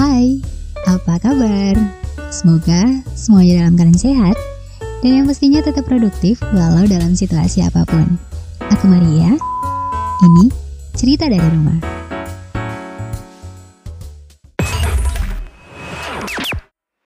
Hai, apa kabar? Semoga semuanya dalam keadaan sehat dan yang pastinya tetap produktif walau dalam situasi apa pun. Aku Maria, ini cerita dari rumah.